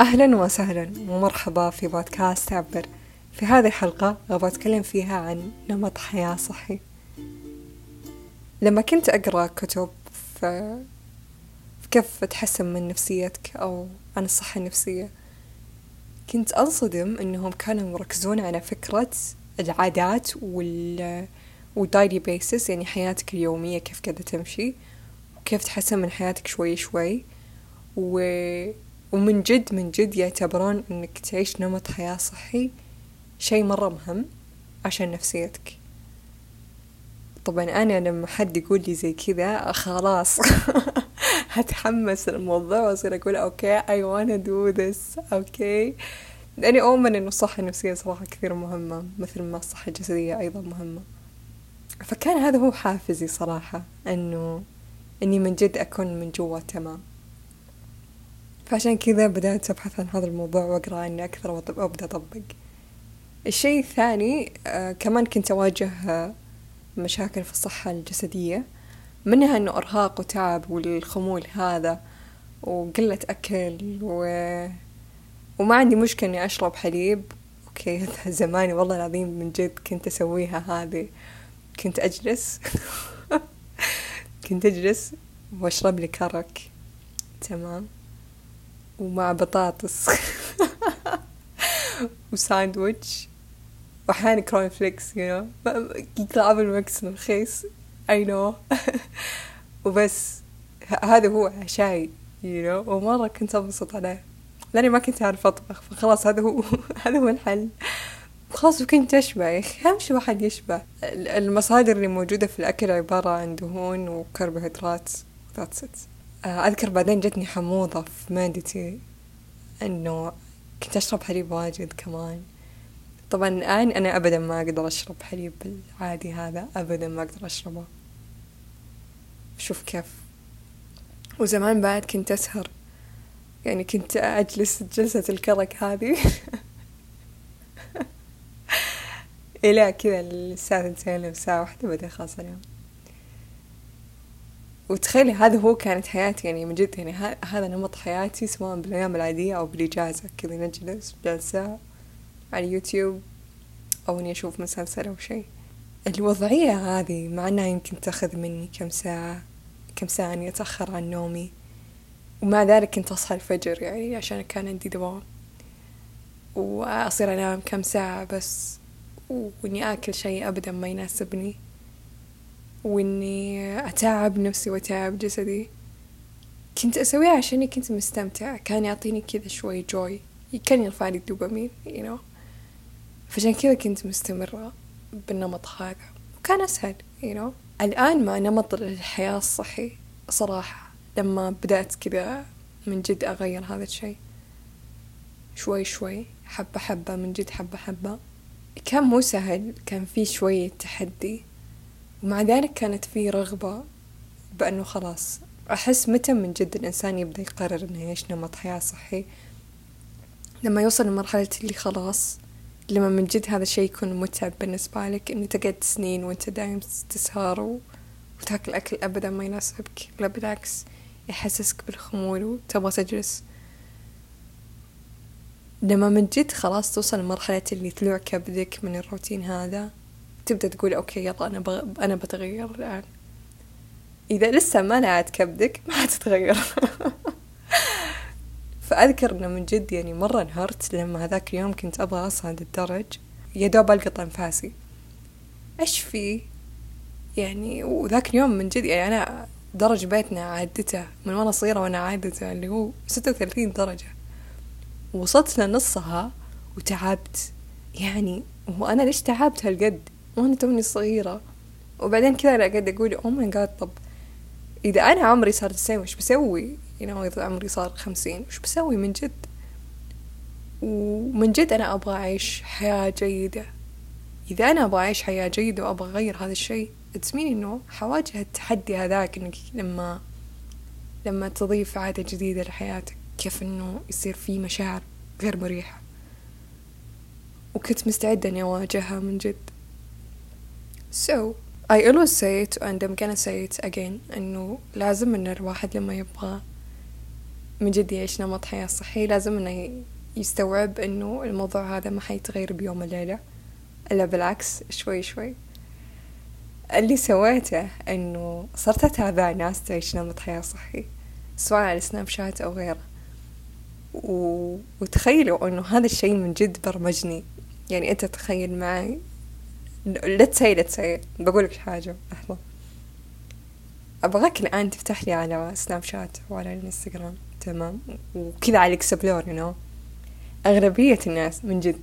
أهلا وسهلا ومرحبا في بودكاست عبر. في هذه الحلقة أبغى أتكلم فيها عن نمط حياة صحي. لما كنت أقرأ كتب في كيف تحسن من نفسيتك أو عن الصحة النفسية؟ كنت أنصدم أنهم كانوا مركزون على فكرة العادات وال والدايلي بيسس يعني حياتك اليومية كيف كذا تمشي وكيف تحسن من حياتك شوي شوي. و... ومن جد من جد يعتبرون إنك تعيش نمط حياة صحي شي مرة مهم عشان نفسيتك. طبعا أنا لما حد يقول لي زي كذا خلاص هتحمس الموضوع وأصير أقول okay I wanna do this. okay. لأني أؤمن إنه الصحة النفسية صراحة كثير مهمة مثل ما الصحة الجسدية أيضا مهمة. فكان هذا هو حافزي صراحة إنه إني من جد أكون من جوا تمام. فعشان كذا بدأت أبحث عن هذا الموضوع وأقرأ عنه أكثر وأبدأ أطبق. الشيء الثاني آه كمان كنت أواجه آه مشاكل في الصحة الجسدية منها أنه إرهاق وتعب والخمول هذا وقلة أكل و... وما عندي مشكلة إني أشرب حليب. okay زماني والله العظيم من جد كنت أسويها هذه. كنت أجلس. كنت أجلس وأشرب لي كرك. تمام. ومع بطاطس. وساندويتش. وأحيانا corn flakes you know يطلع بال mix رخيص you know وبس. هذا هو عشاي you know ومرة كنت أنبسط عليه. لأني ما كنت أعرف أطبخ فخلاص هذا هو هذا هو الحل. خلاص وكنت أشبع. يا أخي أهم شي واحد يشبع. المصادر اللي موجودة في الأكل عبارة عن دهون وكربوهيدرات. It. أذكر بعدين جتني حموضة في معدتي إنه كنت أشرب حليب واجد كمان. طبعا الآن أنا أبدا ما أقدر أشرب حليب العادي هذا أبدا ما أقدر أشربه. شوف كيف. وزمان بعد كنت أسهر يعني كنت أجلس جلسة الكرك هذه. إلى كذا الساعة ثنتين الساعة واحدة بعدين خلاص أنام. وتخيلي هذا هو كانت حياتي يعني من جد يعني هذا نمط حياتي سواء بالأيام العادية أو بالإجازة كذا نجلس جلسة على اليوتيوب أو إني أشوف مسلسل أو شيء. الوضعية هذه مع إنها يمكن تأخذ مني كم ساعة كم ساعة إني أتأخر عن نومي. ومع ذلك كنت أصحى الفجر يعني عشان كان عندي دوام. وأصير أنام كم ساعة بس. وإني آكل شيء أبدا ما يناسبني. وإني أتعب نفسي وأتعب جسدي. كنت أسويها عشاني كنت مستمتعة. كان يعطيني كذا شوي جوي كان يرفع لي الدوبامين you know. فعشان كذا كنت مستمرة بالنمط هذا. وكان أسهل you know. الآن مع نمط الحياة الصحي صراحة. لما بدأت كذا من جد أغير هذا الشيء. شوي شوي حبة حبة من جد حبة حبة. كان مو سهل كان في شوية تحدي. ومع ذلك كانت في رغبة بأنه خلاص أحس متى من جد الإنسان يبدأ يقرر إنه يعيش نمط حياة صحي لما يوصل لمرحلة اللي خلاص لما من جد هذا الشيء يكون متعب بالنسبة لك إنه تقعد سنين وأنت دايم تسهر. وتاكل أكل أبدا ما يناسبك لا بالعكس يحسسك بالخمول وتبغى تجلس لما من جد خلاص توصل لمرحلة اللي طلوع كبدك من الروتين هذا تبدأ تقول أوكي يلا أنا بغ... أنا بتغير الآن. إذا لسه ما نعت كبدك ما حتتغير فأذكر إنه من جد يعني مرة انهرت لما هذاك اليوم كنت أبغى أصعد الدرج. يا دوب ألقط أنفاسي إيش في؟ يعني وذاك اليوم من جد يعني أنا درج بيتنا عادته من وأنا صغيرة وأنا عادته اللي هو ستة وثلاثين درجة. وصلت لنصها وتعبت. يعني وأنا ليش تعبت هالقد؟ وأنا توني صغيرة. وبعدين كذا قاعدة أقول أوه ماي جاد طب إذا أنا عمري صار تسعين وش بسوي؟ You know إذا عمري صار خمسين وش بسوي من جد؟ ومن جد أنا أبغى أعيش حياة جيدة. إذا أنا أبغى أعيش حياة جيدة وأبغى أغير هذا الشيء تسمين إنه حواجه التحدي هذاك إنك لما لما تضيف عادة جديدة لحياتك كيف إنه يصير في مشاعر غير مريحة. وكنت مستعدة إني أواجهها من جد. So I always say it and I'm gonna say it again. إنه لازم إن الواحد لما يبغى من جد يعيش نمط حياة صحي لازم إنه يستوعب إنه الموضوع هذا ما حيتغير بيوم وليلة. إلا بالعكس شوي شوي. اللي سويته إنه صرت أتابع ناس تعيش نمط حياة صحي سواء على سناب شات أو غيره. و... وتخيلوا إنه هذا الشيء من جد برمجني. يعني أنت تخيل معي let's say let's say بقولك حاجة. لحظة أبغاك الآن تفتح لي على Snapchat وعلى الانستغرام تمام. وكذا على ال explore you know أغلبية الناس من جد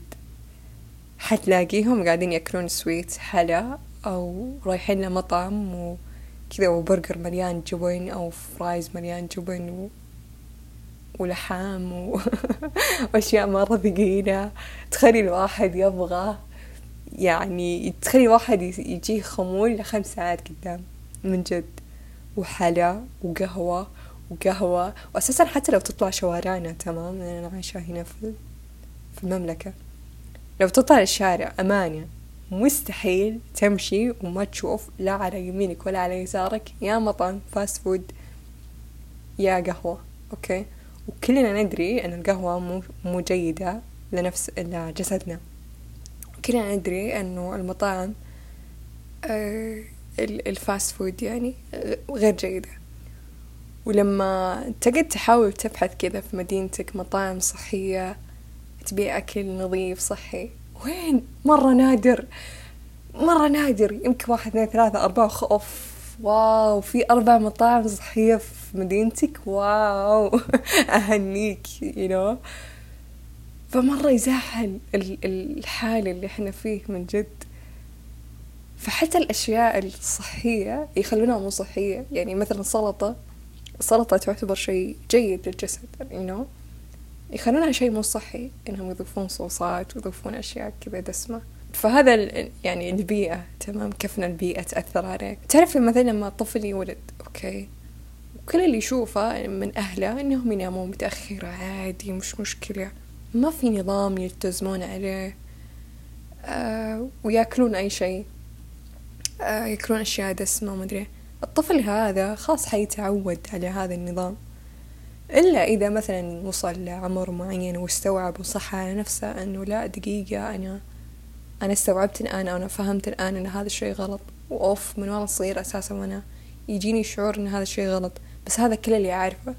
حتلاقيهم قاعدين ياكلون sweet حلا أو رايحين لمطعم وكذا وبرجر مليان جبن أو fries مليان جبن و... ولحام و... وأشياء مرة ثقيلة تخلي الواحد يبغى يعني تخلي الواحد يجيه خمول لخمس ساعات قدام من جد وحلا وقهوة وقهوة. وأساسا حتى لو تطلع شوارعنا تمام؟ أنا عايشة هنا في في المملكة. لو تطلع الشارع أمانة مستحيل تمشي وما تشوف لا على يمينك ولا على يسارك. يا مطعم fast food يا قهوة okay؟ وكلنا ندري أن القهوة مو, مو جيدة لنفس لجسدنا. كلنا ندري أنه المطاعم آه ال fast food يعني آه غير جيدة. ولما تقعد تحاول تبحث كذا في مدينتك مطاعم صحية تبيع أكل نظيف صحي وين؟ مرة نادر. مرة نادر. يمكن واحد اثنين ثلاثة أربعة. أوف واو. في أربع مطاعم صحية في مدينتك؟ واو. أهنيك you know. فمرة يزعل الحال اللي إحنا فيه من جد. فحتى الأشياء الصحية يخلونها مو صحية. يعني مثلا السلطة السلطة تعتبر شيء جيد للجسد you know. يخلونها شيء مو صحي إنهم يضيفون صوصات ويضيفون أشياء كذا دسمة. فهذا يعني البيئة تمام؟ كيف إن البيئة تأثر عليك. تعرف مثلا لما طفل يولد أوكي؟ وكل اللي يشوفه من أهله إنهم ينامون متأخر عادي مش مشكلة. ما في نظام يلتزمون عليه. آه وياكلون أي شيء. آه ياكلون أشياء دسمة ومدري الطفل هذا خاص حيتعود على هذا النظام. إلا إذا مثلا وصل لعمر معين واستوعب وصح على نفسه أنه لا دقيقة أنا أنا استوعبت الآن أنا فهمت الآن أن هذا الشيء غلط. وأوف من وأنا صغير أساسا وأنا يجيني شعور أن هذا الشيء غلط. بس هذا كل اللي أعرفه.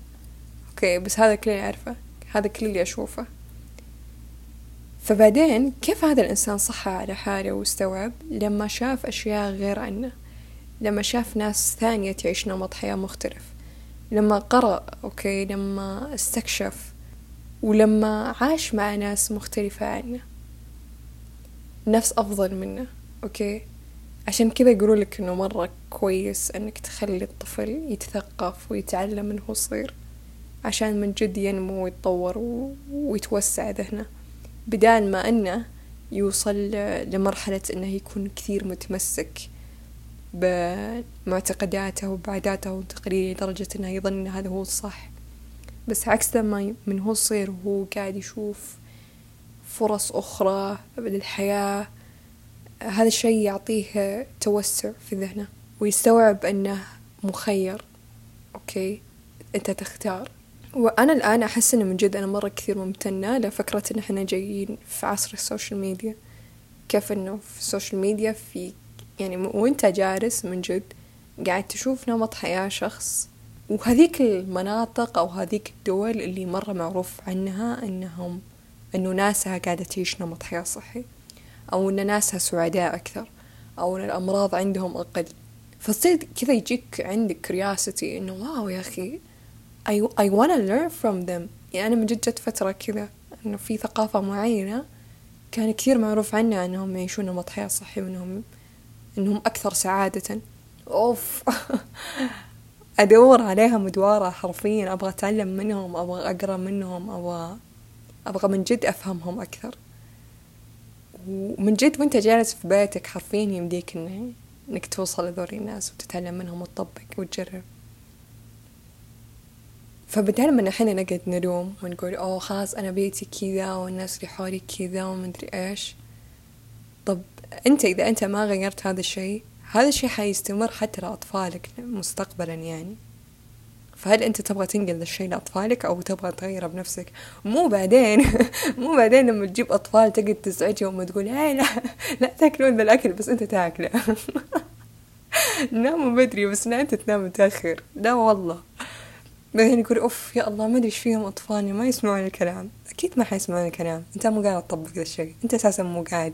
okay بس هذا كل اللي أعرفه. هذا كل اللي أشوفه. فبعدين كيف هذا الإنسان صح على حاله واستوعب؟ لما شاف أشياء غير عنه. لما شاف ناس ثانية تعيش نمط حياة مختلف. لما قرأ okay لما استكشف ولما عاش مع ناس مختلفة عنه. ناس أفضل منه أوكي؟ عشان كذا يقولوا لك إنه مرة كويس إنك تخلي الطفل يتثقف ويتعلم من هو صغير عشان من جد ينمو ويتطور ويتوسع ذهنه. بدال ما إنه يوصل لمرحلة إنه يكون كثير متمسك بمعتقداته وبعاداته وتقاليده لدرجة إنه يظن إن هذا هو الصح. بس عكس لما من هو صغير وهو قاعد يشوف فرص أخرى للحياة. هذا الشيء يعطيه توسع في ذهنه ويستوعب أنه مخير. okay؟ أنت تختار. وأنا الآن أحس أنه من جد أنا مرة كثير ممتنة لفكرة أن إحنا جايين في عصر ال social media. كيف أنه في ال social media في يعني وأنت جالس من جد قاعد تشوف نمط حياة شخص وهذيك المناطق أو هذيك الدول اللي مرة معروف عنها أنهم أنه ناسها قاعدة تعيش نمط حياة صحي أو أن ناسها سعداء أكثر أو أن الأمراض عندهم أقل. فتصير كذا يجيك عندك كرياسيتي إنه واو يا أخي I, I wanna learn from them. يعني أنا من جد جت فترة كذا إنه في ثقافة معينة كان كثير معروف عنها إنهم يعيشون نمط حياة صحي وإنهم إنهم أكثر سعادة. أوف. أدور عليها مدوارة حرفيا. أبغى أتعلم منهم أبغى أقرأ منهم أبغى أبغى من جد أفهمهم أكثر. ومن جد وأنت جالس في بيتك حرفيا يمديك إنك توصل لذول الناس وتتعلم منهم وتطبق وتجرب. فبدال ما نحن نقعد نلوم ونقول أوه خلاص أنا بيتي كذا والناس اللي حولي كذا ومدري إيش. طب أنت إذا أنت ما غيرت هذا الشيء هذا الشيء حيستمر حتى لأطفالك مستقبلا يعني. فهل أنت تبغى تنقل الشيء لأطفالك أو تبغى تغيره بنفسك؟ مو بعدين مو بعدين لما تجيب أطفال تقعد تزعجهم وتقول هاي لا لا تأكلون ذا الأكل بس أنت تأكله. ناموا بدري بس أنت تنام متأخر. لا والله. بعدين يقول أوف يا الله ما أدري إيش فيهم أطفالي ما يسمعون الكلام. أكيد ما حيسمعون الكلام. أنت مو قاعد تطبق ذا الشيء. أنت أساسا مو قاعد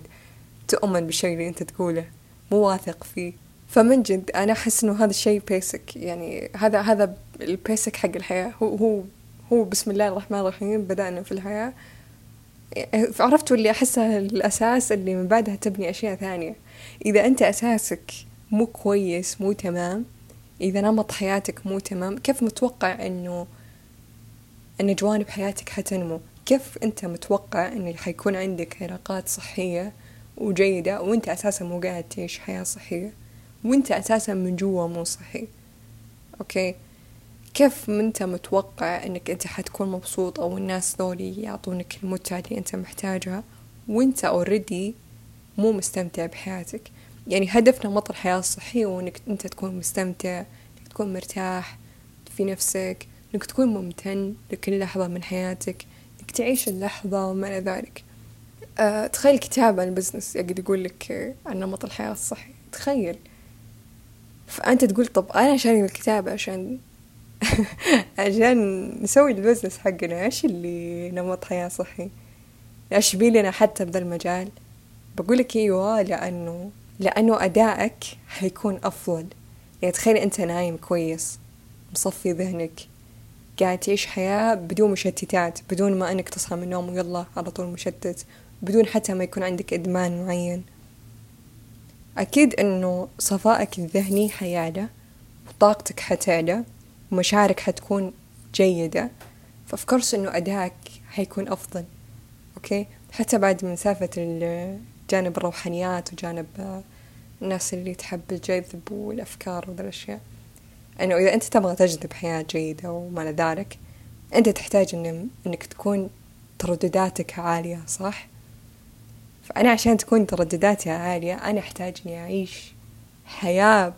تؤمن بالشيء اللي أنت تقوله. مو واثق فيه. فمن جد أنا أحس إنه هذا الشيء basic يعني هذا هذا ال basic حق الحياة. هو هو هو بسم الله الرحمن الرحيم بدأنا في الحياة. عرفتوا اللي أحسها الأساس اللي من بعدها تبني أشياء ثانية. إذا أنت أساسك مو كويس مو تمام إذا نمط حياتك مو تمام كيف متوقع إنه إن جوانب حياتك حتنمو؟ كيف أنت متوقع إن حيكون عندك علاقات صحية وجيدة وأنت أساسا مو قاعد تعيش حياة صحية وأنت أساسا من جوا مو صحي؟ okay؟ كيف أنت متوقع إنك أنت حتكون مبسوط أو الناس ذولي يعطونك المتعة اللي أنت محتاجها وأنت already مو مستمتع بحياتك؟ يعني هدف نمط الحياة الصحي هو إنك أنت تكون مستمتع إنك تكون مرتاح في نفسك إنك تكون ممتن لكل لحظة من حياتك إنك تعيش اللحظة وما إلى ذلك. أه تخيل كتاب عن ال business يقعد يقول لك عن نمط الحياة الصحي تخيل. فأنت تقول طب أنا شاري الكتاب عشان عشان نسوي ال business حقنا؟ إيش اللي نمط حياة صحي؟ إيش دخلنا حتى بذا المجال؟ بقولك أيوة لأنه لأنه أدائك حيكون أفضل. يعني تخيل أنت نايم كويس مصفي ذهنك قاعد تعيش حياة بدون مشتتات بدون ما أنك تصحى من النوم ويلا على طول مشتت بدون حتى ما يكون عندك إدمان معين. أكيد أنه صفائك الذهني حيعلى وطاقتك حتعلى ومشاعرك حتكون جيدة. فأفكرت أنه أدائك حيكون أفضل أوكي؟ حتى بعد من سالفة جانب الروحانيات وجانب الناس اللي تحب الجذب والأفكار وذا الأشياء. أنه إذا أنت تبغى تجذب حياة جيدة وما ذلك أنت تحتاج إن إنك تكون تردداتك عالية صح؟ فأنا عشان تكون تردداتي عالية أنا أحتاج إني أعيش حياة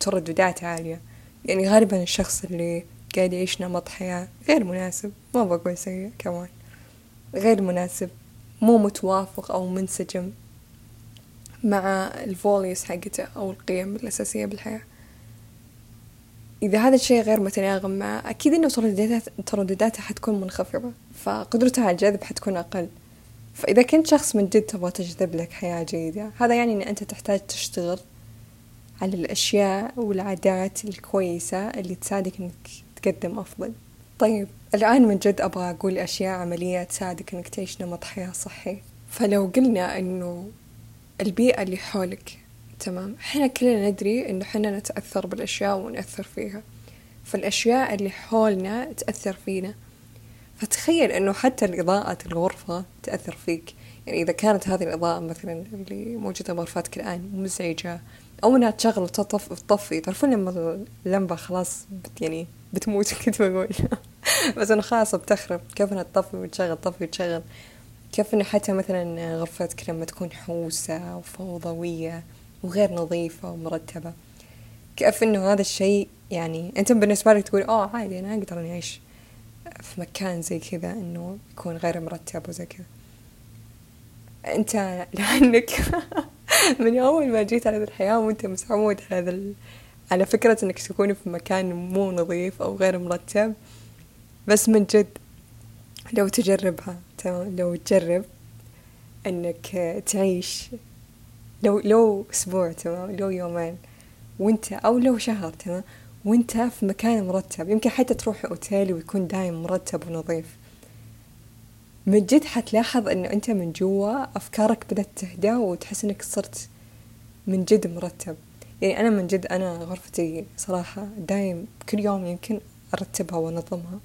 ترددات عالية. يعني غالبا الشخص اللي قاعد يعيش نمط حياة غير مناسب ما بقول سيء كمان. غير مناسب مو متوافق أو منسجم. مع الفوليس حقته أو القيم الأساسية بالحياة. إذا هذا الشيء غير متناغم مع أكيد إنه ترددات تردداته حتكون منخفضة فقدرتها على الجذب حتكون أقل. فإذا كنت شخص من جد تبغى تجذب لك حياة جيدة هذا يعني إن أنت تحتاج تشتغل على الأشياء والعادات الكويسة اللي تساعدك إنك تقدم أفضل. طيب الآن من جد أبغى أقول أشياء عملية تساعدك إنك تعيش نمط حياة صحي. فلو قلنا إنه البيئة اللي حولك. تمام. إحنا كلنا ندري إنه إحنا نتأثر بالأشياء ونأثر فيها. فالأشياء اللي حولنا تأثر فينا. فتخيل إنه حتى الإضاءة الغرفة تأثر فيك. يعني إذا كانت هذه الإضاءة مثلا اللي موجودة بغرفاتك الآن مزعجة أو إنها تشغل وتطفي تعرفون لما اللمبة خلاص بت يعني بتموت كنت بقول. بس إنه خلاص بتخرب. كيف إنها تطفي وتشغل تطفي وتشغل. كيف إنه حتى مثلا غرفتك لما تكون حوسة وفوضوية وغير نظيفة ومرتبة كيف إنه هذا الشيء يعني أنت بالنسبة لك تقول أوه عادي أنا أقدر إني أعيش في مكان زي كذا إنه يكون غير مرتب وزي كذا. أنت لأنك من أول ما جيت على الحياة وأنت مسعود على هذا على فكرة إنك تكون في مكان مو نظيف أو غير مرتب بس من جد لو تجربها. تمام لو تجرب أنك تعيش لو لو أسبوع تمام؟ لو يومين. وانت أو لو شهر تمام؟ وانت في مكان مرتب. يمكن حتى تروح أوتيل ويكون دايم مرتب ونظيف. من جد حتلاحظ انه أنت من جوا أفكارك بدأت تهدى وتحس إنك صرت من جد مرتب. يعني أنا من جد أنا غرفتي صراحة دايم كل يوم يمكن أرتبها وأنظمها.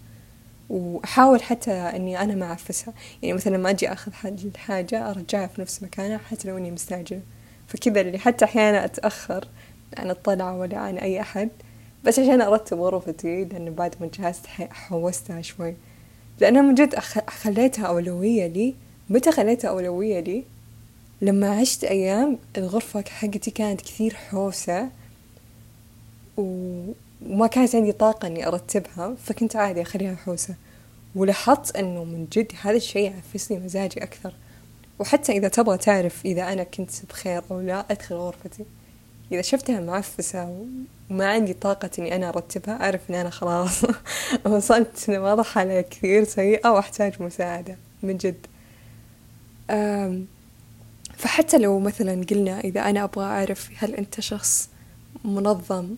وأحاول حتى إني أنا ما أعفسها. يعني مثلا لما أجي أخذ حاجة أرجعها في نفس مكانها حتى لو إني مستعجلة. فكذا اللي حتى أحيانا أتأخر عن الطلعة ولا عن أي أحد بس عشان أرتب غرفتي لأنه بعد ما جهزت حوستها شوي. لأنها من جد خليتها أولوية لي. متى خليتها أولوية لي؟ لما عشت أيام الغرفة حقتي كانت كثير حوسة. و... وما كانت عندي طاقة إني أرتبها فكنت عادي أخليها حوسة. ولاحظت أنه من جد هذا الشيء يعفسني مزاجي أكثر. وحتى إذا تبغى تعرف إذا أنا كنت بخير أو لا أدخل غرفتي. إذا شفتها معفسة وما عندي طاقة إني أنا أرتبها أعرف إن أنا خلاص وصلت لوضع حالة كثير سيئة وأحتاج مساعدة من جد. فحتى لو مثلا قلنا إذا أنا أبغى أعرف هل أنت شخص منظم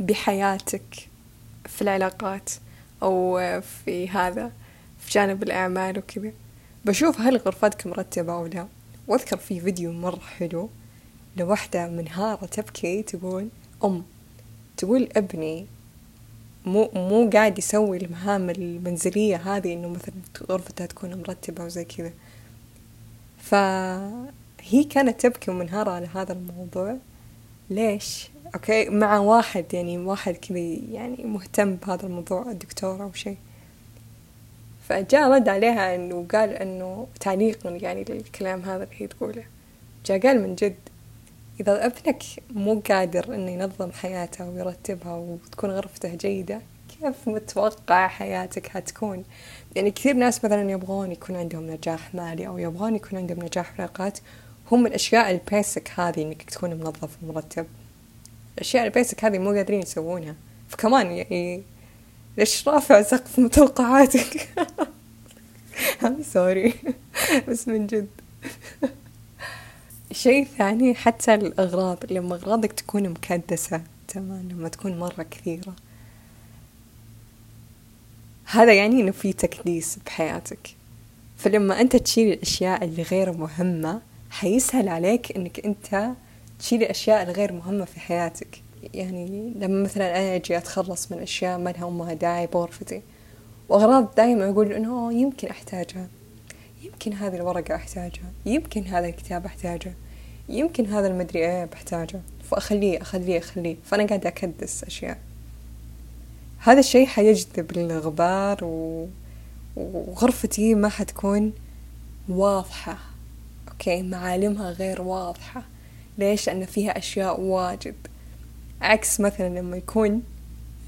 بحياتك في العلاقات أو في هذا في جانب الأعمال وكذا. بشوف هل غرفتك مرتبة أو لا. وأذكر في فيديو مرة حلو لوحدة منهارة تبكي تقول أم تقول ابني مو مو قاعد يسوي المهام المنزلية هذه إنه مثلا غرفتها تكون مرتبة وزي كذا. فهي كانت تبكي ومنهارة على هذا الموضوع. ليش؟ أوكي؟ مع واحد يعني واحد كذا يعني مهتم بهذا الموضوع الدكتور أو شيء. فجاء رد عليها إنه قال إنه تعليقا يعني للكلام هذا اللي هي تقوله. جاء قال من جد إذا ابنك مو قادر إنه ينظم حياته ويرتبها وتكون غرفته جيدة كيف متوقع حياتك هتكون؟ يعني كثير ناس مثلا يبغون يكون عندهم نجاح مالي أو يبغون يكون عندهم نجاح في العلاقات هم الأشياء ال basic هذه إنك تكون منظف ومرتب. الأشياء ال basic هذه مو قادرين يسوونها. فكمان يعني ليش رافع سقف متوقعاتك I'm سوري بس من جد. شيء ثاني حتى الأغراض لما أغراضك تكون مكدسة تمام لما تكون مرة كثيرة. هذا يعني إنه في تكديس بحياتك. فلما أنت تشيل الأشياء اللي غير مهمة حيسهل عليك إنك أنت تشيل الأشياء الغير مهمة في حياتك. يعني لما مثلا أنا أجي أتخلص من أشياء ما لها أمها داعي بغرفتي وأغراض دائما أقول إنه يمكن أحتاجها. يمكن هذه الورقة أحتاجها. يمكن هذا الكتاب أحتاجه. يمكن هذا المدري إيه بحتاجه فأخليه أخليه أخليه. فأنا قاعدة أكدس أشياء. هذا الشيء حيجذب الغبار و... وغرفتي ما حتكون واضحة. أوكي معالمها غير واضحة. ليش؟ لأن فيها أشياء واجد. عكس مثلا لما يكون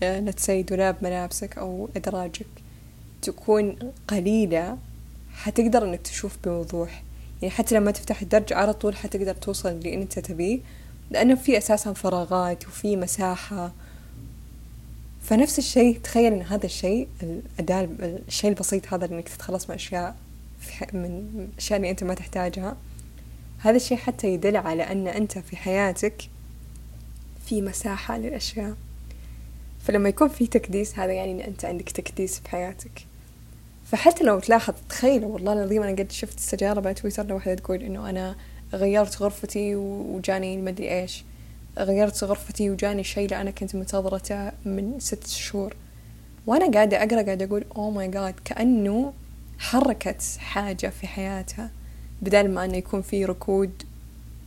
نتسي آه، دولاب ملابسك أو أدراجك تكون قليلة حتقدر إنك تشوف بوضوح. يعني حتى لما تفتح الدرج على طول حتقدر توصل اللي أنت تبيه لأنه في أساسا فراغات وفي مساحة. فنفس الشيء تخيل إن هذا الشيء الأداة الشيء البسيط هذا إنك تتخلص من أشياء من الاشياء اللي أنت ما تحتاجها. هذا الشيء حتى يدل على أن أنت في حياتك في مساحة للأشياء. فلما يكون في تكديس هذا يعني إن أنت عندك تكديس في حياتك. فحتى لو تلاحظ تخيل والله العظيم أنا قد شفت شجارة على تويتر لوحدة تقول إنه أنا غيرت غرفتي وجاني المدري إيش. غيرت غرفتي وجاني شيء اللي أنا كنت منتظرته من ست شهور. وأنا قاعدة أقرأ قاعدة أقول oh my god كأنه حركت حاجة في حياتها. بدل ما أنه يكون في ركود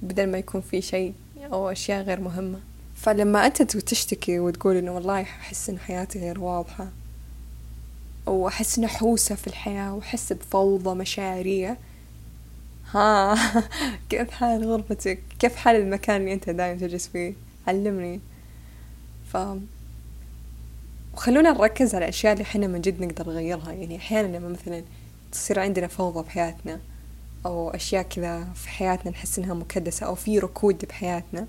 بدل ما يكون في شيء أو أشياء غير مهمة. فلما أنت تشتكي وتقول إنه والله أحس إن حياتي غير واضحة وأحس نحوسة في الحياة وأحس بفوضى مشاعرية ها كيف حال غرفتك؟ كيف حال المكان اللي أنت دايم تجلس فيه؟ علمني. ف وخلونا نركز على الأشياء اللي إحنا من جد نقدر نغيرها. يعني أحيانا لما مثلا تصير عندنا فوضى في حياتنا أو أشياء كذا في حياتنا نحس إنها مكدسة أو في ركود بحياتنا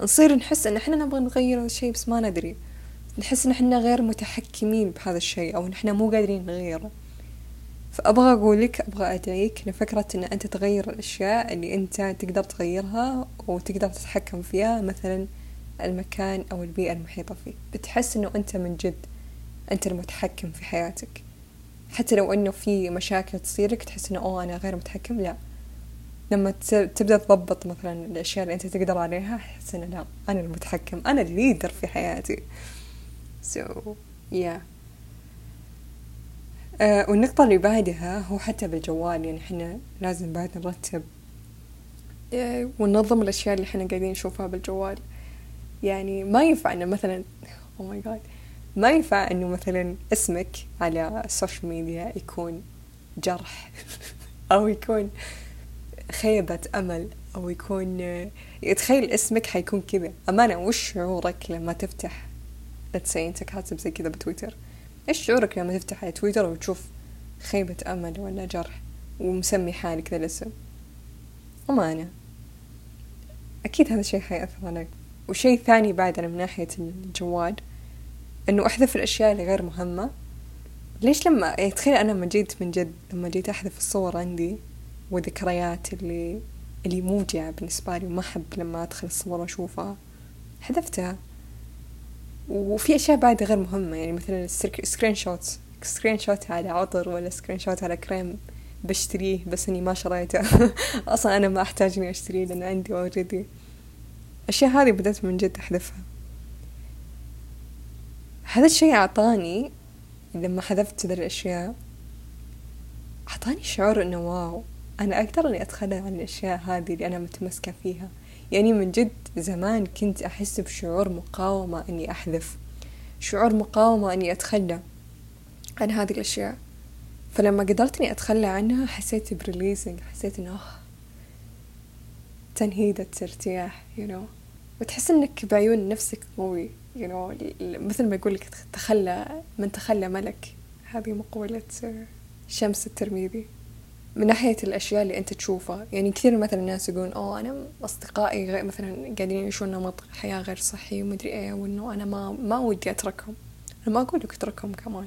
نصير نحس إن إحنا نبغى نغير الشيء بس ما ندري. نحس إن إحنا غير متحكمين بهذا الشيء أو إحنا مو قادرين نغيره. فأبغى اقولك أبغى أدعيك لفكرة إن أنت تغير الأشياء اللي أنت تقدر تغيرها وتقدر تتحكم فيها مثلا المكان أو البيئة المحيطة فيه. بتحس إنه أنت من جد أنت المتحكم في حياتك. حتى لو إنه في مشاكل تصيرك تحس إنه أوه أنا غير متحكم لا. لما تبدأ تضبط مثلا الأشياء اللي أنت تقدر عليها تحس إنه لا أنا المتحكم أنا الليدر في حياتي. So yeah. uh, والنقطة اللي بعدها هو حتى بالجوال يعني إحنا لازم بعد نرتب. uh, وننظم الأشياء اللي إحنا قاعدين نشوفها بالجوال. يعني ما ينفع إنه مثلا oh my god ما ينفع إنه مثلا اسمك على ال social media يكون جرح أو يكون خيبة أمل أو يكون تخيل اسمك حيكون كذا. أمانة وش شعورك لما تفتح؟ let's say أنت كاتب زي كذا بتويتر. إيش شعورك لما تفتح على تويتر وتشوف خيبة أمل ولا جرح ومسمي حالك ذا الاسم؟ وما أنا أكيد هذا الشيء حيأثر عليك. وشيء ثاني بعد أنا من ناحية الجوال إنه أحذف الأشياء اللي غير مهمة. ليش لما يعني تخيل أنا لما جيت من جد لما جيت أحذف الصور عندي وذكريات اللي اللي موجعة بالنسبة لي وما أحب لما أدخل الصور وأشوفها حذفتها. وفي أشياء بعد غير مهمة يعني مثلا screenshot screenshot على عطر ولا screenshot على كريم بشتريه بس إني ما شريته. أصلا أنا ما أحتاج إني أشتريه لأن عندي already الأشياء هذه بدأت من جد أحذفها. هذا الشيء أعطاني لما حذفت ذي الأشياء أعطاني شعور إنه wow أنا أقدر إني أتخلى عن الأشياء هذه اللي أنا متمسكة فيها. يعني من جد زمان كنت أحس بشعور مقاومة إني أحذف شعور مقاومة إني أتخلى عن هذه الأشياء. فلما قدرت إني أتخلى عنها حسيت بريليزنج حسيت إنه تنهيدة ارتياح you know. وتحس إنك بعيون نفسك قوي. You know مثل ما يقول لك تخلى من تخلى ملك. هذه مقولة شمس الترمذي. من ناحية الأشياء اللي أنت تشوفها يعني كثير مثلا الناس يقولون أوه أنا أصدقائي غير مثلا قاعدين يعيشون نمط حياة غير صحي ومدري إيه وإنه أنا ما ما ودي أتركهم. أنا ما أقول لك أتركهم كمان.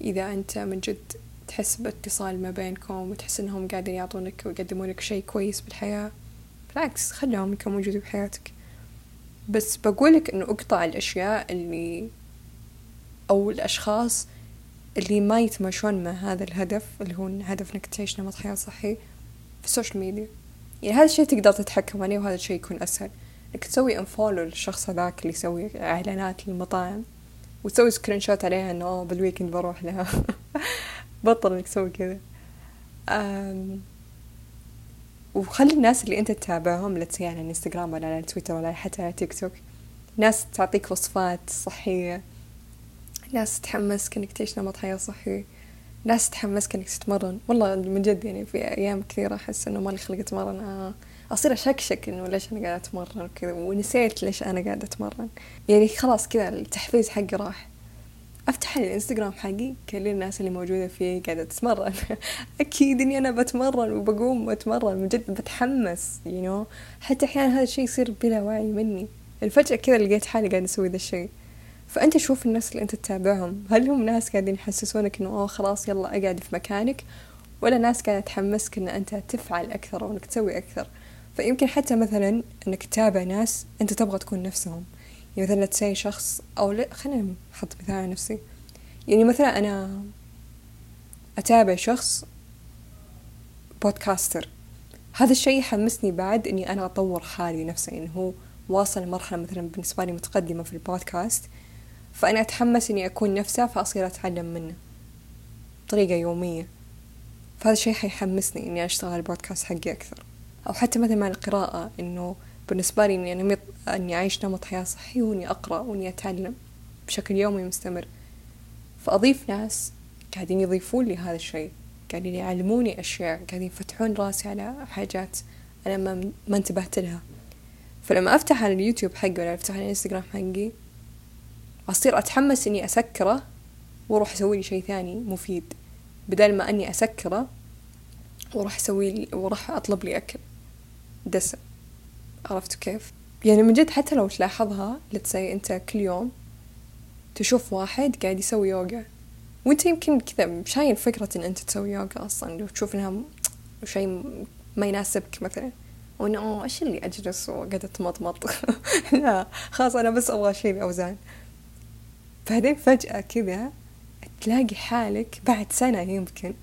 إذا أنت من جد تحس باتصال ما بينكم وتحس إنهم قاعدين يعطونك ويقدمون لك شيء كويس بالحياة بالعكس خلهم يكونوا موجودين بحياتك. بس بقولك إنه أقطع الأشياء اللي أو الأشخاص اللي ما يتماشون مع هذا الهدف اللي هو هدف إنك تعيش نمط حياة صحي في ال social media يعني هذا الشيء تقدر تتحكم عليه وهذا الشيء يكون أسهل. إنك تسوي unfollow للشخص هذاك اللي يسوي إعلانات للمطاعم وتسوي screenshot عليها إنه بال weekend بروح لها. بطل إنك تسوي كذا. وخلي الناس اللي انت تتابعهم لا على الانستغرام ولا على تويتر ولا حتى على تيك توك ناس تعطيك وصفات صحية ناس تحمسك انك تعيش نمط حياة صحي ناس تحمسك انك تتمرن. والله من جد يعني في أيام كثيرة أحس إنه مالي خلق أتمرن. آه أصير أشكشك إنه ليش أنا قاعدة أتمرن وكذا ونسيت ليش أنا قاعدة أتمرن. يعني خلاص كذا التحفيز حقي راح. أفتح الإنستغرام حقي كل الناس اللي موجودة فيه قاعدة تتمرن. أكيد إني أنا بتمرن وبقوم واتمرن من جد بتحمس يو you know? حتى أحيانا هذا الشيء يصير بلا وعي مني. الفجأة كذا لقيت حالي قاعدة أسوي ذا الشيء. فأنت شوف الناس اللي أنت تتابعهم. هل هم ناس قاعدين يحسسونك إنه أوه خلاص يلا أقعد في مكانك؟ ولا ناس قاعدة تحمسك إن أنت تفعل أكثر وإنك تسوي أكثر؟ فيمكن حتى مثلا إنك تتابع ناس أنت تبغى تكون نفسهم. يعني مثلا تسي شخص أو لا خلينا نحط مثال على نفسي. يعني مثلا أنا أتابع شخص بودكاستر هذا الشيء يحمسني بعد إني أنا أطور حالي نفسي إنه هو واصل لمرحلة مثلا بالنسبة لي متقدمة في البودكاست. فأنا أتحمس إني أكون نفسه فأصير أتعلم منه بطريقة يومية. فهذا الشيء حيحمسني إني أشتغل البودكاست حقي أكثر. أو حتى مثلا مع القراءة إنه بالنسبة لي إني أنا أني أعيش نمط حياة صحي وإني أقرأ وإني أتعلم بشكل يومي مستمر. فأضيف ناس قاعدين يضيفون لي هذا الشيء قاعدين يعلموني أشياء قاعدين يفتحون راسي على حاجات أنا ما, ما انتبهت لها. فلما أفتح على اليوتيوب حقي ولا أفتح على الإنستغرام حقي أصير أتحمس إني أسكره وأروح أسوي لي شيء ثاني مفيد. بدل ما أني أسكره وأروح أسوي وأروح أطلب لي أكل. دسم عرفتوا كيف؟ يعني من جد حتى لو تلاحظها لتسي أنت كل يوم تشوف واحد قاعد يسوي يوغا وأنت يمكن كذا شايل فكرة إن أنت تسوي يوغا أصلا لو تشوف إنها شيء ما يناسبك مثلا. وانه أوه إيش اللي أجلس وقاعدة أتمطمط؟ لا خلاص أنا بس أبغى اشيل اوزان بعدين فجأة كذا تلاقي حالك بعد سنة يمكن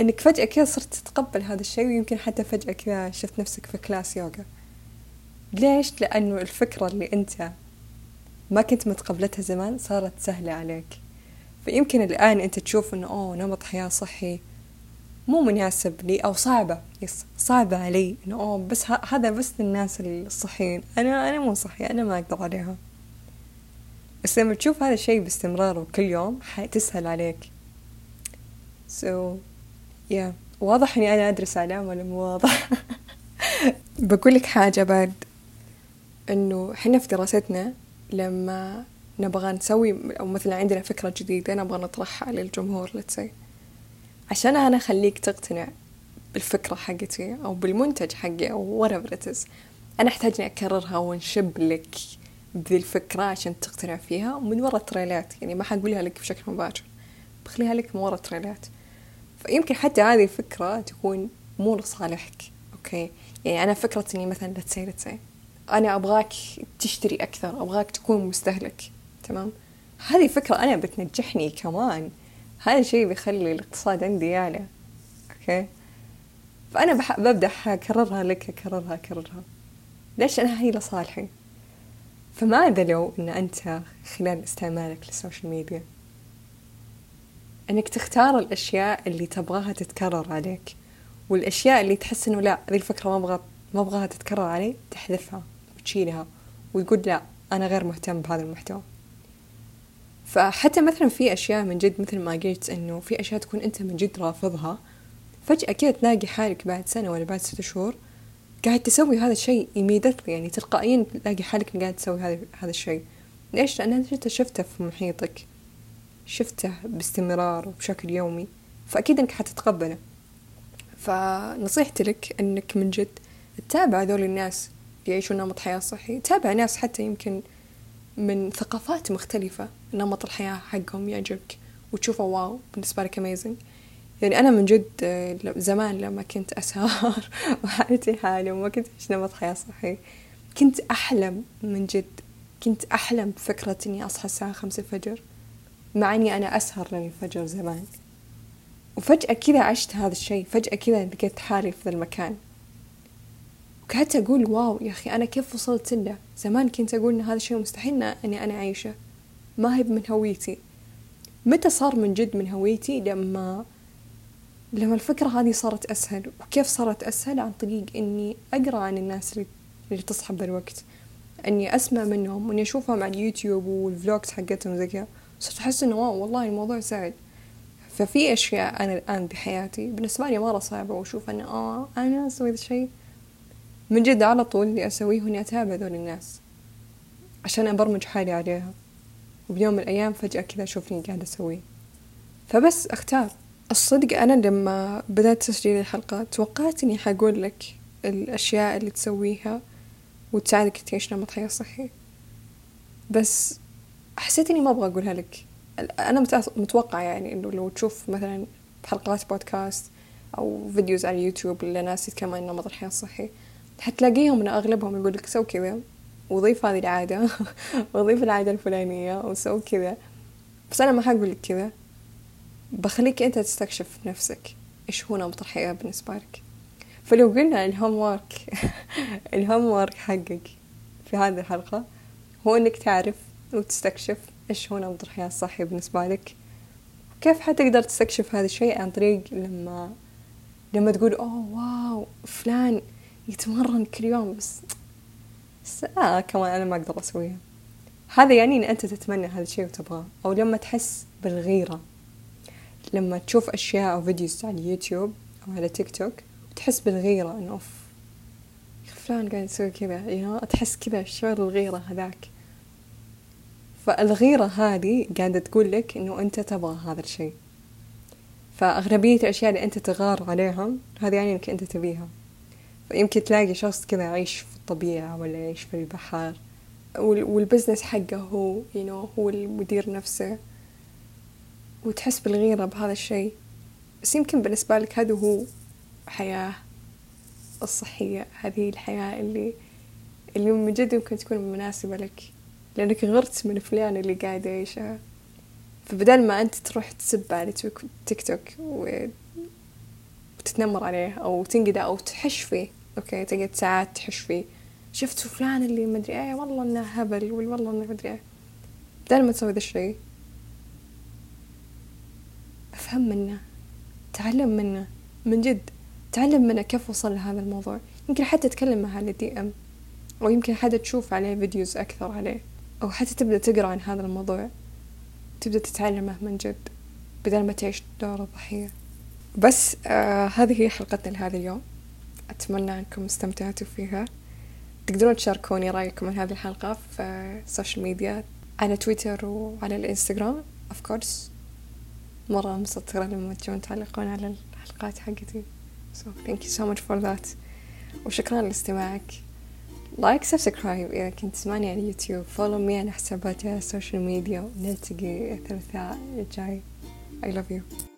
إنك فجأة كذا صرت تتقبل هذا الشيء ويمكن حتى فجأة كذا شفت نفسك في كلاس يوغا. ليش؟ لأنه الفكرة اللي أنت ما كنت متقبلتها زمان صارت سهلة عليك. فيمكن الآن أنت تشوف أنه أوه نمط حياة صحي مو مناسب لي أو صعبة. يس صعبة علي إنه أوه بس هذا بس للناس الصحيين. أنا أنا مو صحي أنا ما أقدر عليها. بس لما تشوف هذا الشيء باستمرار وكل يوم حتسهل عليك. So yeah. واضح إني أنا أدرس إعلام ولا مو واضح؟ بقول لك حاجة بعد. إنه حنا في دراستنا لما نبغى نسوي أو مثلا عندنا فكرة جديدة نبغى نطرحها للجمهور لتسي عشان أنا أخليك تقتنع بالفكرة حقتي أو بالمنتج حقي أو whatever it is أنا أحتاج إني أكررها وأنشب لك بذي الفكرة عشان تقتنع فيها من ورا التريلات. يعني ما حقولها لك بشكل مباشر بخليها لك من ورا التريلات. فيمكن حتى هذه الفكرة تكون مو لصالحك okay يعني أنا فكرة إني مثلا لا تسي لا تسي أنا أبغاك تشتري أكثر أبغاك تكون مستهلك تمام؟ هذه فكرة أنا بتنجحني كمان. هذا الشيء بيخلي الاقتصاد عندي يعلى okay؟ فأنا بح... ببدأ أكررها لك أكررها أكررها. ليش؟ أنا هي لصالحي. فماذا لو أن أنت خلال استعمالك للسوشيال ميديا أنك تختار الأشياء اللي تبغاها تتكرر عليك والأشياء اللي تحس إنه لا ذي الفكرة ما أبغى ما أبغاها تتكرر علي تحذفها. وتشيلها وتقول لا أنا غير مهتم بهذا المحتوى. فحتى مثلا في أشياء من جد مثل ما قلت إنه في أشياء تكون أنت من جد رافضها فجأة كذا تلاقي حالك بعد سنة ولا بعد ستة شهور قاعد تسوي هذا الشيء immediately يعني تلقائيا تلاقي حالك قاعد تسوي هذا هذا الشيء. ليش؟ لأن أنت شفته في محيطك شفته باستمرار وبشكل يومي فأكيد أنك حتتقبله. فنصيحتي لك أنك من جد تتابع هذول الناس يعيشون نمط حياة صحي. تابع ناس حتى يمكن من ثقافات مختلفة. نمط الحياة حقهم يعجبك وتشوفه واو بالنسبة لك amazing. يعني أنا من جد زمان لما كنت أسهر وحالتي حالي وما كنت أعيش نمط حياة صحي كنت أحلم من جد. كنت أحلم بفكرة إني أصحى الساعة خمسة الفجر مع إني أنا أسهر للفجر زمان. وفجأة كذا عشت هذا الشيء. فجأة كذا لقيت حالي في ذا المكان. وقعدت أقول واو يا أخي أنا كيف وصلت له زمان كنت أقول إن هذا الشيء مستحيل إني أنا أعيشه. ما هي من هويتي. متى صار من جد من هويتي؟ لما لما الفكرة هذه صارت أسهل. وكيف صارت أسهل؟ عن طريق إني أقرأ عن الناس اللي, اللي تصحى بالوقت إني أسمع منهم وإني أشوفهم على اليوتيوب وال vlogs حقتهم زي كذا. صرت أحس إنه wow والله الموضوع سهل. ففي أشياء أنا الآن بحياتي بالنسبة لي مرة صعبة وأشوف أنه آه أنا أسوي ذا الشيء. من جد على طول اللي أسويه إني أتابع ذول الناس عشان أبرمج حالي عليها. وبيوم من الأيام فجأة كذا أشوفني قاعدة أسويه. فبس أختار. الصدق أنا لما بدأت تسجيل الحلقات توقعت إني حقول لك الأشياء اللي تسويها وتساعدك تعيش نمط حياة صحي. بس حسيت إني ما أبغى أقولها لك. أنا متوقعة يعني إنه لو تشوف مثلا حلقات بودكاست أو videos على اليوتيوب لناس يتكلمون عن نمط الحياة الصحي حتلاقيهم إن أغلبهم يقول لك سوي كذا وضيف هذه العادة وضيف العادة الفلانية وسوي كذا. بس أنا ما حقول لك كذا. بخليك أنت تستكشف نفسك إيش هو نمط الحياة بالنسبة لك. فلو قلنا ال homework ال homework حقك في هذه الحلقة هو إنك تعرف وتستكشف إيش هو نمط الحياة الصحي بالنسبة لك. كيف حتقدر تستكشف هذا الشيء عن طريق لما لما تقول أوه wow فلان يتمرن كل يوم بس بس آه كمان أنا ما أقدر أسويها. هذا يعني إن أنت تتمنى هذا الشيء وتبغاه أو لما تحس بالغيرة. لما تشوف أشياء أو videos على اليوتيوب أو على تيك توك وتحس بالغيرة إنه أوف فلان قاعد يسوي كذا يعني تحس كذا شعور الغيرة هذاك. فالغيرة هذه قاعدة تقول لك إنه أنت تبغى هذا الشيء. فأغلبية الأشياء اللي أنت تغار عليها هذه يعني إنك أنت تبيها. فيمكن تلاقي شخص كذا يعيش في الطبيعة ولا يعيش في البحر. وال business حقه هو you know, هو المدير نفسه. وتحس بالغيرة بهذا الشيء. بس يمكن بالنسبة لك هذا هو حياة الصحية هذه الحياة اللي اللي من جد يمكن تكون مناسبة لك. لأنك غرت من فلان اللي قاعد يعيشها. فبدل ما أنت تروح تسب على تيك توك وتتنمر عليه أو تنقده أو تحش فيه أوكي تقعد ساعات تحش فيه. شفت فلان اللي مدري إيه؟ والله إنه هبل والله إنه مدري إيه. بدل ما تسوي ذا الشي أفهم منه تعلم منه من جد تعلم منه كيف وصل لهذا الموضوع. يمكن حتى تتكلم معه على DM أو يمكن حتى تشوف عليه videos أكثر عليه أو حتى تبدأ تقرأ عن هذا الموضوع. تبدأ تتعلمه من جد بدل ما تعيش دور الضحيه بس آه هذه هي حلقتنا لهذا اليوم. أتمنى أنكم استمتعتوا فيها. تقدرون تشاركوني رأيكم عن هذه الحلقة في ال social media على تويتر وعلى الإنستغرام of course. مرة أنبسط ترى لما تجون تعلقون على الحلقات حقتي. So thank you so much for that. وشكرا لاستماعك. like subscribe إذا كنت تسمعني على يوتيوب follow me على حساباتي على ال social media ونلتقي الثلاثاء الجاي. I love you.